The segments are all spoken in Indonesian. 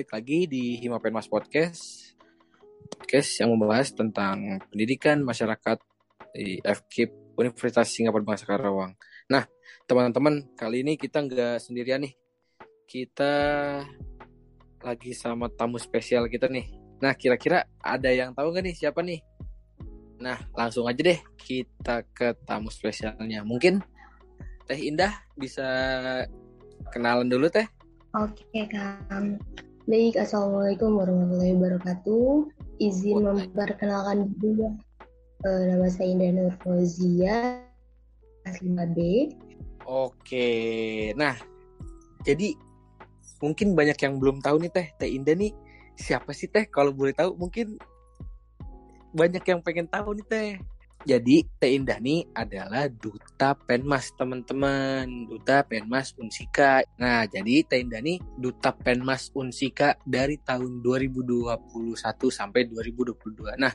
balik lagi di Hima Penmas Podcast. Podcast yang membahas tentang pendidikan masyarakat di FKIP Universitas Singapura Bangsa Karawang. Nah, teman-teman, kali ini kita nggak sendirian nih. Kita lagi sama tamu spesial kita nih. Nah, kira-kira ada yang tahu nggak nih siapa nih? Nah, langsung aja deh kita ke tamu spesialnya. Mungkin Teh Indah bisa kenalan dulu Teh. Oke, Kang. Baik, Assalamualaikum warahmatullahi wabarakatuh. Izin memperkenalkan dulu uh, nama saya Indah Nur Fauzia, kelas 5B. Oke, nah jadi mungkin banyak yang belum tahu nih Teh, Teh Indah nih siapa sih Teh? Kalau boleh tahu mungkin banyak yang pengen tahu nih Teh. Jadi Teh Indah nih adalah duta Penmas teman-teman, duta Penmas Unsika. Nah, jadi Teh Indah nih duta Penmas Unsika dari tahun 2021 sampai 2022. Nah,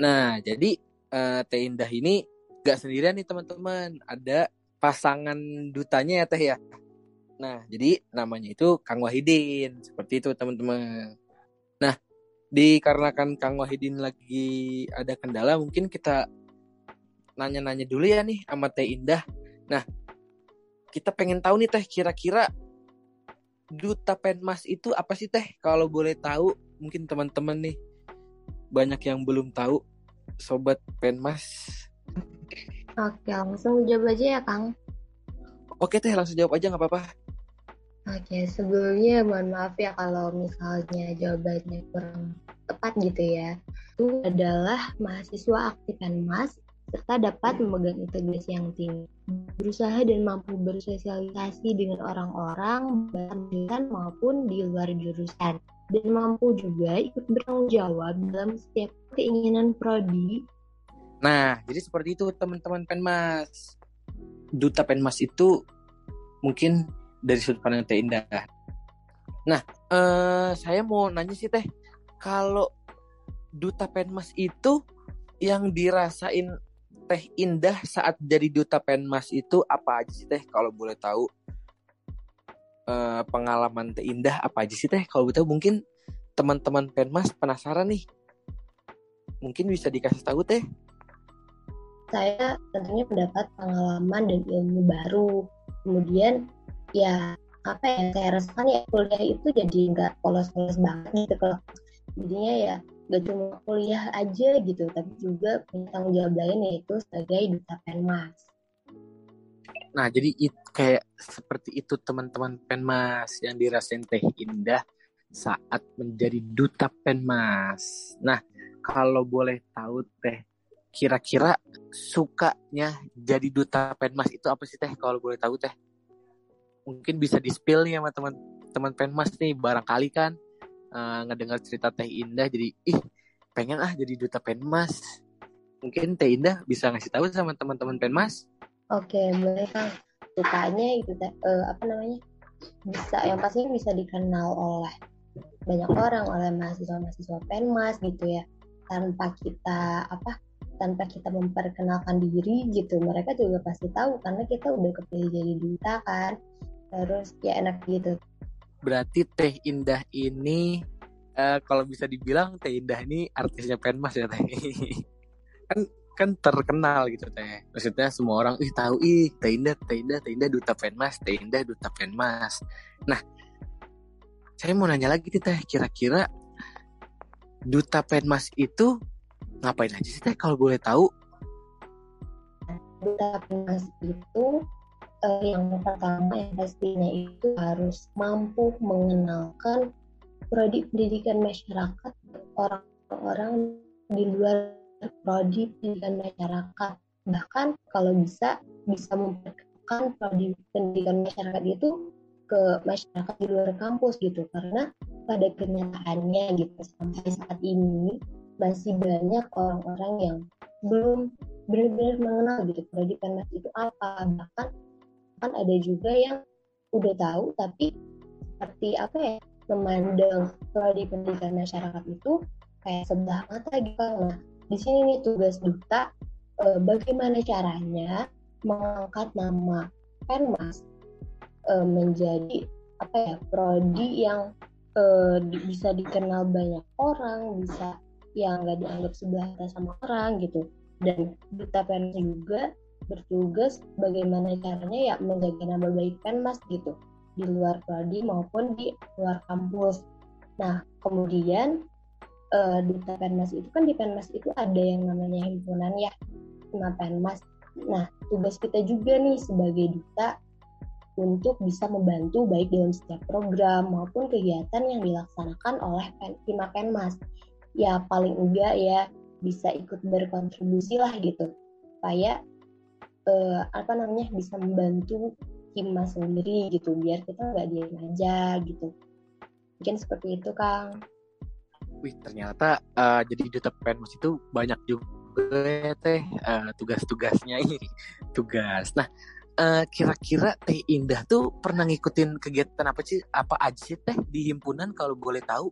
nah jadi uh, Teh Indah ini gak sendirian nih teman-teman, ada pasangan dutanya ya Teh ya. Nah, jadi namanya itu Kang Wahidin, seperti itu teman-teman. Nah, dikarenakan Kang Wahidin lagi ada kendala, mungkin kita nanya-nanya dulu ya nih sama Teh Indah. Nah, kita pengen tahu nih Teh, kira-kira duta penmas itu apa sih Teh? Kalau boleh tahu, mungkin teman-teman nih banyak yang belum tahu, sobat penmas. Oke, langsung jawab aja ya Kang. Oke Teh, langsung jawab aja nggak apa-apa. Oke, sebelumnya mohon maaf ya kalau misalnya jawabannya kurang tepat gitu ya. Itu adalah mahasiswa aktif Penmas serta dapat memegang integrasi yang tinggi, berusaha dan mampu bersosialisasi dengan orang-orang, bahkan maupun di luar jurusan, dan mampu juga ikut bertanggung jawab dalam setiap keinginan prodi. Nah, jadi seperti itu teman-teman Penmas. Duta Penmas itu mungkin dari sudut pandang Teh Indah. Nah, eh, saya mau nanya sih Teh, kalau Duta Penmas itu yang dirasain Teh Indah saat jadi duta Penmas itu apa aja sih Teh? Kalau boleh tahu uh, pengalaman Teh Indah apa aja sih Teh? Kalau boleh tahu mungkin teman-teman Penmas penasaran nih. Mungkin bisa dikasih tahu Teh. Saya tentunya mendapat pengalaman dan ilmu baru. Kemudian ya apa ya saya rasakan ya kuliah itu jadi nggak polos-polos banget gitu. Kalau jadinya ya gak cuma kuliah aja gitu tapi juga punya tanggung jawab lain yaitu sebagai duta penmas. Nah jadi it, kayak seperti itu teman-teman penmas yang dirasain teh indah saat menjadi duta penmas. Nah kalau boleh tahu teh kira-kira sukanya jadi duta penmas itu apa sih teh? Kalau boleh tahu teh. Mungkin bisa di spill nih sama teman-teman penmas nih barangkali kan uh, ngedengar cerita Teh Indah jadi ih pengen ah jadi duta Penmas. Mungkin Teh Indah bisa ngasih tahu sama teman-teman Penmas. Oke, boleh Kang. Sukanya itu uh, apa namanya? Bisa yang pasti bisa dikenal oleh banyak orang oleh mahasiswa-mahasiswa Penmas gitu ya. Tanpa kita apa? tanpa kita memperkenalkan diri gitu mereka juga pasti tahu karena kita udah kepilih jadi duta kan terus ya enak gitu berarti Teh Indah ini uh, kalau bisa dibilang Teh Indah ini artisnya Penmas ya Teh. kan kan terkenal gitu Teh. Maksudnya semua orang ih tahu ih Teh Indah, Teh Indah, Teh Indah duta Penmas, Teh Indah duta Penmas. Nah, saya mau nanya lagi nih Teh, kira-kira duta Penmas itu ngapain aja sih Teh kalau boleh tahu? Duta Penmas itu uh, yang pertama yang pastinya itu harus mampu mengenalkan prodi pendidikan masyarakat orang-orang di luar prodi pendidikan masyarakat. Bahkan kalau bisa bisa memperkenalkan prodi pendidikan masyarakat itu ke masyarakat di luar kampus gitu. Karena pada kenyataannya gitu sampai saat ini masih banyak orang-orang yang belum benar-benar mengenal gitu prodi penmas itu apa. Bahkan kan ada juga yang udah tahu tapi seperti apa ya memandang di pendidikan masyarakat itu kayak sebelah mata gitu. Nah di sini nih tugas duta e, bagaimana caranya mengangkat nama Penmas e, menjadi apa ya prodi yang uh, bisa dikenal banyak orang bisa yang nggak dianggap sebelah sama orang gitu. Dan duta juga bertugas bagaimana caranya ya menjaga nama baik PENMAS gitu di luar prodi maupun di luar kampus. Nah, kemudian uh, duta Penmas itu kan di Penmas itu ada yang namanya himpunan ya, sama Penmas. Nah, tugas kita juga nih sebagai duta untuk bisa membantu baik dalam setiap program maupun kegiatan yang dilaksanakan oleh Hima Penmas. Ya paling enggak ya bisa ikut berkontribusi lah gitu supaya uh, apa namanya bisa membantu Hima sendiri gitu biar kita nggak diam aja gitu. Mungkin seperti itu Kang. Wih ternyata uh, jadi duta penmas itu banyak juga ya teh. Uh, tugas-tugasnya ini. Tugas. Nah uh, kira-kira teh Indah tuh pernah ngikutin kegiatan apa sih apa aja sih teh di himpunan? Kalau boleh tahu.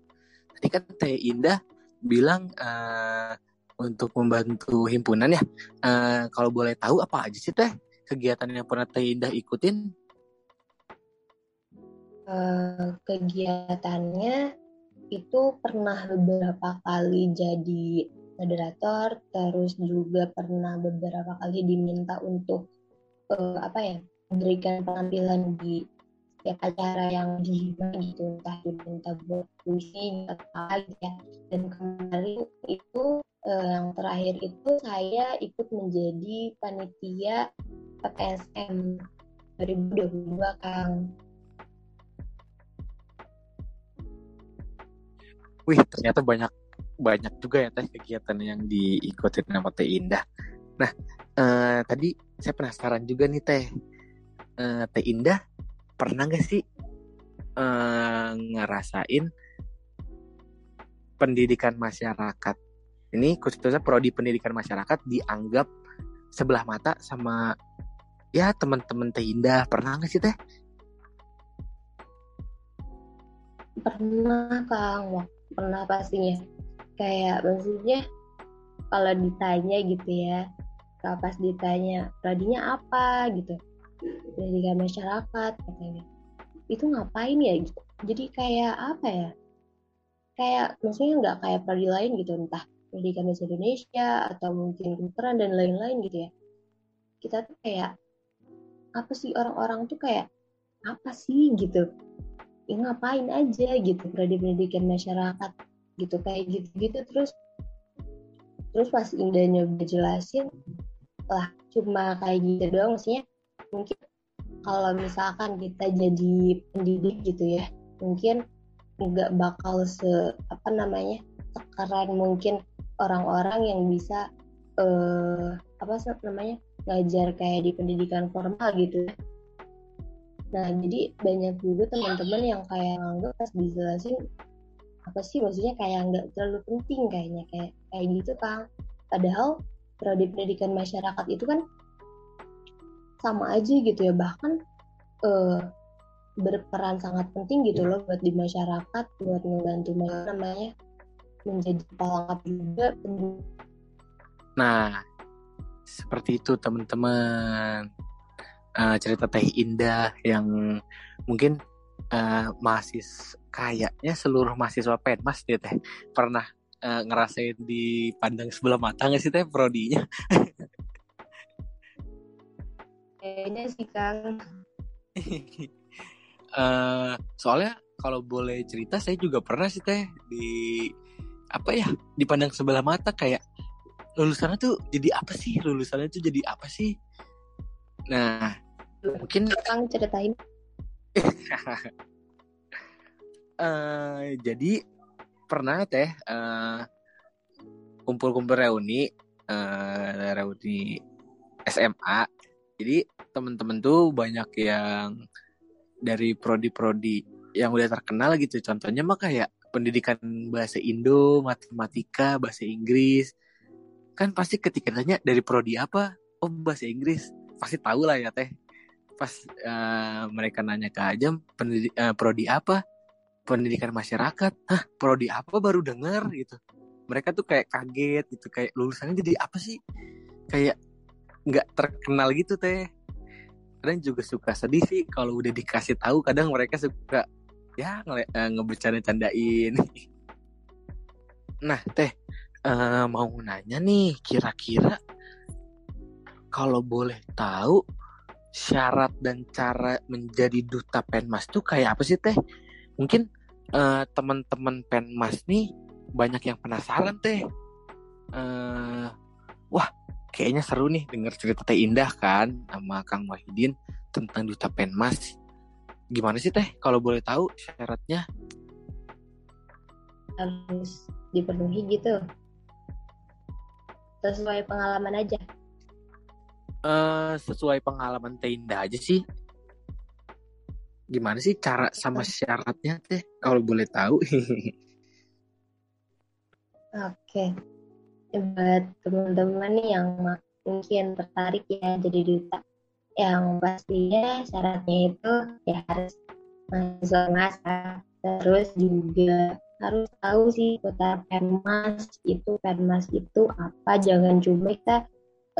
Tadi kan teh Indah bilang uh, untuk membantu himpunan ya. Uh, kalau boleh tahu apa aja sih teh kegiatan yang pernah Teh Indah ikutin? Uh, kegiatannya itu pernah beberapa kali jadi moderator, terus juga pernah beberapa kali diminta untuk uh, apa ya memberikan penampilan di setiap acara yang di gitu. Entah diminta buat puisi atau apa gitu ya. Dan kemarin itu uh, yang terakhir itu saya ikut menjadi panitia PTSM 2022 Kang. Wih ternyata banyak banyak juga ya teh kegiatan yang diikuti sama Teh Indah. Nah uh, tadi saya penasaran juga nih Teh. Uh, teh Indah pernah nggak sih uh, ngerasain pendidikan masyarakat? Ini khususnya prodi pendidikan masyarakat dianggap sebelah mata sama ya teman-teman Teh Indah pernah nggak sih Teh? Pernah Kang, pernah pastinya. Kayak maksudnya kalau ditanya gitu ya, kalau pas ditanya pradinya apa gitu, pendidikan masyarakat katanya, itu ngapain ya gitu. Jadi kayak apa ya? Kayak maksudnya nggak kayak prodi lain gitu, entah pendidikan bahasa Indonesia atau mungkin kedokteran dan lain-lain gitu ya. Kita tuh kayak apa sih orang-orang tuh kayak apa sih gitu? Ya ngapain aja gitu prodi pendidikan masyarakat gitu kayak gitu-gitu terus. Terus pas indahnya jelasin lah cuma kayak gitu doang maksudnya. Mungkin kalau misalkan kita jadi pendidik gitu ya mungkin nggak bakal se apa namanya sekeren mungkin orang-orang yang bisa eh, apa namanya ngajar kayak di pendidikan formal gitu ya. Nah, jadi banyak juga teman-teman yang kayak nganggap pas dijelasin apa sih maksudnya kayak nggak terlalu penting kayaknya kayak kayak gitu Kang. Padahal prodi pendidikan masyarakat itu kan sama aja gitu ya bahkan eh, berperan sangat penting gitu loh buat di masyarakat buat membantu namanya menjadi pelengkap juga. Nah, seperti itu teman-teman uh, cerita Teh Indah yang mungkin uh, mahasiswa kayaknya seluruh mahasiswa Penmas dia Teh pernah uh, ngerasain dipandang sebelah mata nggak sih Teh prodinya? Kayaknya sih Kang. uh, soalnya kalau boleh cerita saya juga pernah sih Teh di apa ya dipandang sebelah mata kayak lulusannya tuh jadi apa sih? Lulusannya tuh jadi apa sih? Nah mungkin kang ceritain. Uh, jadi pernah teh uh, kumpul-kumpul reuni uh, reuni SMA jadi temen-temen tuh banyak yang dari prodi-prodi yang udah terkenal gitu. Contohnya mah kayak pendidikan bahasa Indo matematika bahasa Inggris. Kan pasti ketika tanya dari prodi apa? Oh bahasa Inggris. Pasti tahu lah ya teh. Pas uh, mereka nanya ke Ajam pendidik uh, prodi apa? Pendidikan masyarakat. Hah prodi apa? Baru dengar gitu. Mereka tuh kayak kaget gitu kayak lulusannya jadi apa sih? Kayak nggak terkenal gitu teh. Kadang juga suka sedih sih kalau udah dikasih tahu kadang mereka suka ya nge uh, ngebercanda-candain nah teh uh, mau nanya nih kira-kira kalau boleh tahu syarat dan cara menjadi duta penmas tuh kayak apa sih teh? Mungkin uh, teman-teman penmas nih banyak yang penasaran teh. Uh, wah, kayaknya seru nih denger cerita teh Indah kan sama Kang Wahidin tentang duta penmas. Gimana sih teh? Kalau boleh tahu syaratnya? Harus dipenuhi gitu. Sesuai pengalaman aja. Uh, sesuai pengalaman Teinda aja sih. Gimana sih cara sama syaratnya teh? Kalau boleh tahu. Oke. Buat teman-teman nih yang mungkin tertarik ya jadi duta yang pastinya syaratnya itu ya harus masuk masa terus juga harus tahu sih kota penmas itu penmas itu apa. Jangan cuma kita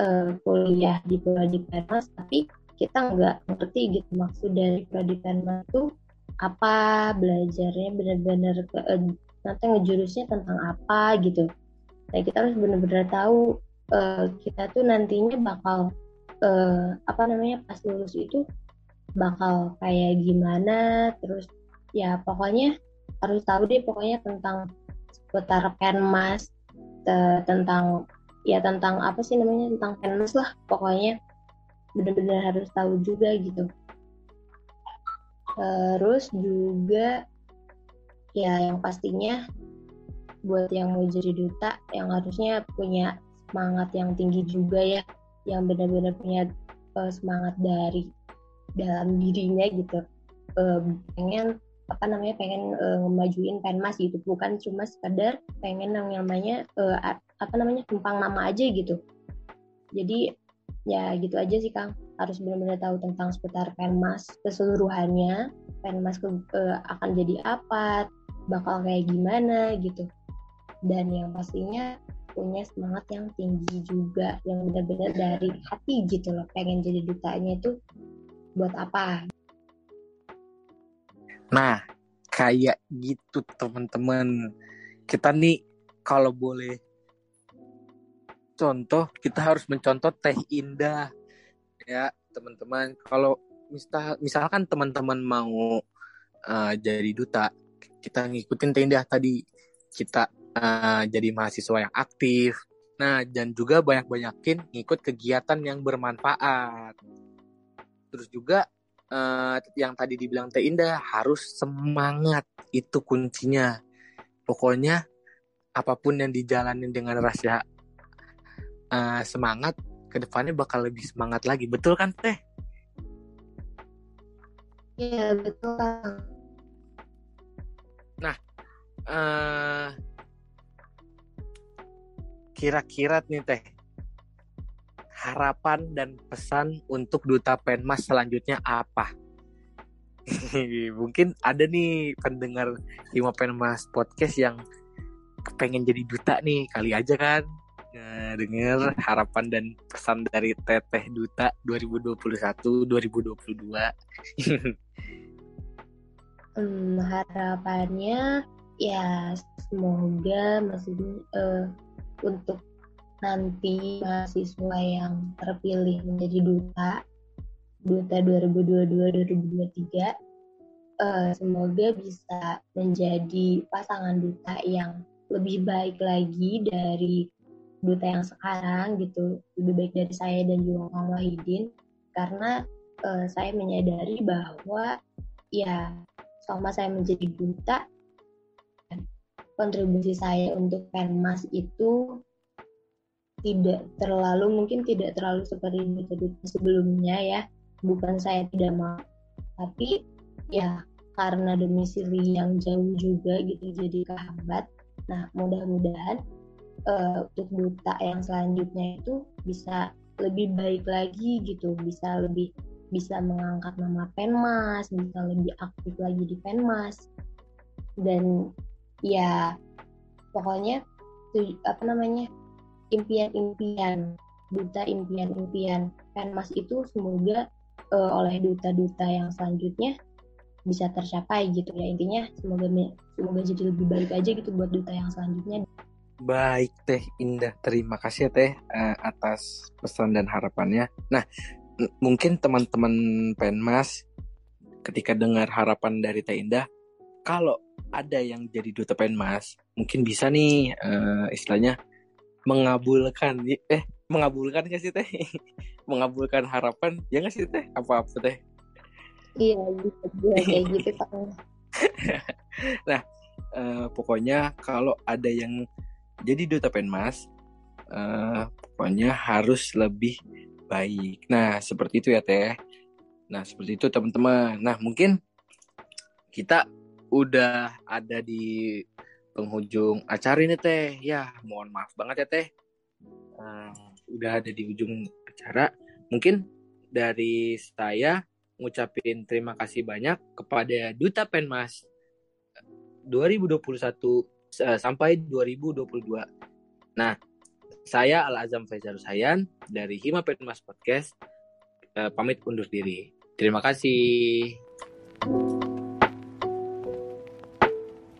uh, kuliah di prodi Penmas tapi kita nggak ngerti gitu maksud dari prodi Penmas itu apa belajarnya benar-benar uh, nanti ngejurusnya tentang apa gitu. Nah kita harus benar-benar tahu uh, kita tuh nantinya bakal uh, apa namanya pas lulus itu bakal kayak gimana terus ya pokoknya harus tahu deh pokoknya tentang seputar penmas tentang ya tentang apa sih namanya tentang penmas lah pokoknya. Benar-benar harus tahu juga gitu. Terus juga ya yang pastinya buat yang mau jadi duta yang harusnya punya semangat yang tinggi juga ya yang benar-benar punya uh, semangat dari dalam dirinya gitu. Uh, pengen apa namanya pengen uh, ngemajuin penmas gitu. Bukan cuma sekadar pengen yang namanya uh, apa namanya tumpang nama aja gitu. Jadi ya gitu aja sih kang. Harus benar-benar tahu tentang seputar penmas keseluruhannya. Penmas ke, uh, akan jadi apa bakal kayak gimana gitu. Dan yang pastinya punya semangat yang tinggi juga yang benar-benar dari hati gitu loh pengen jadi dutanya itu buat apa Nah, kayak gitu teman-teman. Kita nih kalau boleh contoh, kita harus mencontoh Teh Indah. Ya, teman-teman. Kalau misal misalkan teman-teman mau uh, jadi duta, kita ngikutin Teh Indah tadi. Kita uh, jadi mahasiswa yang aktif. Nah, dan juga banyak-banyakin ngikut kegiatan yang bermanfaat. Terus juga uh, yang tadi dibilang Teh Indah harus semangat itu kuncinya. Pokoknya apa pun yang dijalanin dengan rasa uh, semangat, ke depannya bakal lebih semangat lagi. Betul kan Teh? Iya betul. Nah, uh, kira-kira nih Teh, harapan dan pesan untuk duta penmas selanjutnya apa? Mungkin ada nih pendengar Hima Penmas podcast yang pengen jadi duta nih kali aja kan denger harapan dan pesan dari Teteh Duta 2021 2022. hmm, harapannya ya semoga maksudnya uh, untuk nanti mahasiswa yang terpilih menjadi duta duta 2022-2023 uh, semoga bisa menjadi pasangan duta yang lebih baik lagi dari duta yang sekarang gitu. Lebih baik dari saya dan juga Kang Wahidin karena uh, saya menyadari bahwa ya selama saya menjadi duta kontribusi saya untuk Penmas itu tidak terlalu mungkin tidak terlalu seperti metode sebelumnya ya. Bukan saya tidak mau tapi ya karena domisili yang jauh juga gitu jadi kehambat nah mudah-mudahan uh, untuk duta yang selanjutnya itu bisa lebih baik lagi gitu bisa lebih bisa mengangkat nama Penmas bisa lebih aktif lagi di Penmas. Dan ya pokoknya apa namanya impian-impian duta impian-impian Penmas itu semoga uh, oleh duta-duta yang selanjutnya bisa tercapai gitu ya. Intinya semoga semoga jadi lebih baik aja gitu buat duta yang selanjutnya. Baik teh Indah. Terima kasih ya teh uh, atas pesan dan harapannya. Nah mungkin teman-teman penmas ketika dengar harapan dari teh Indah kalau ada yang jadi duta penmas mungkin bisa nih uh, istilahnya mengabulkan eh mengabulkan gak sih teh? Mengabulkan harapan ya gak sih teh? Apa apa teh? Iya gitu kayak gitu nah uh, pokoknya kalau ada yang jadi duta penmas uh, pokoknya harus lebih baik. Nah seperti itu ya teh. Nah seperti itu teman-teman. Nah mungkin kita udah ada di penghujung acara ini teh ya mohon maaf banget ya teh uh, udah ada di ujung acara mungkin dari saya ngucapin terima kasih banyak kepada Duta Penmas 2021 uh, sampai 2022. Nah, saya Al Azam Faizal Sayan dari Hima Petmas Podcast uh, pamit undur diri. Terima kasih.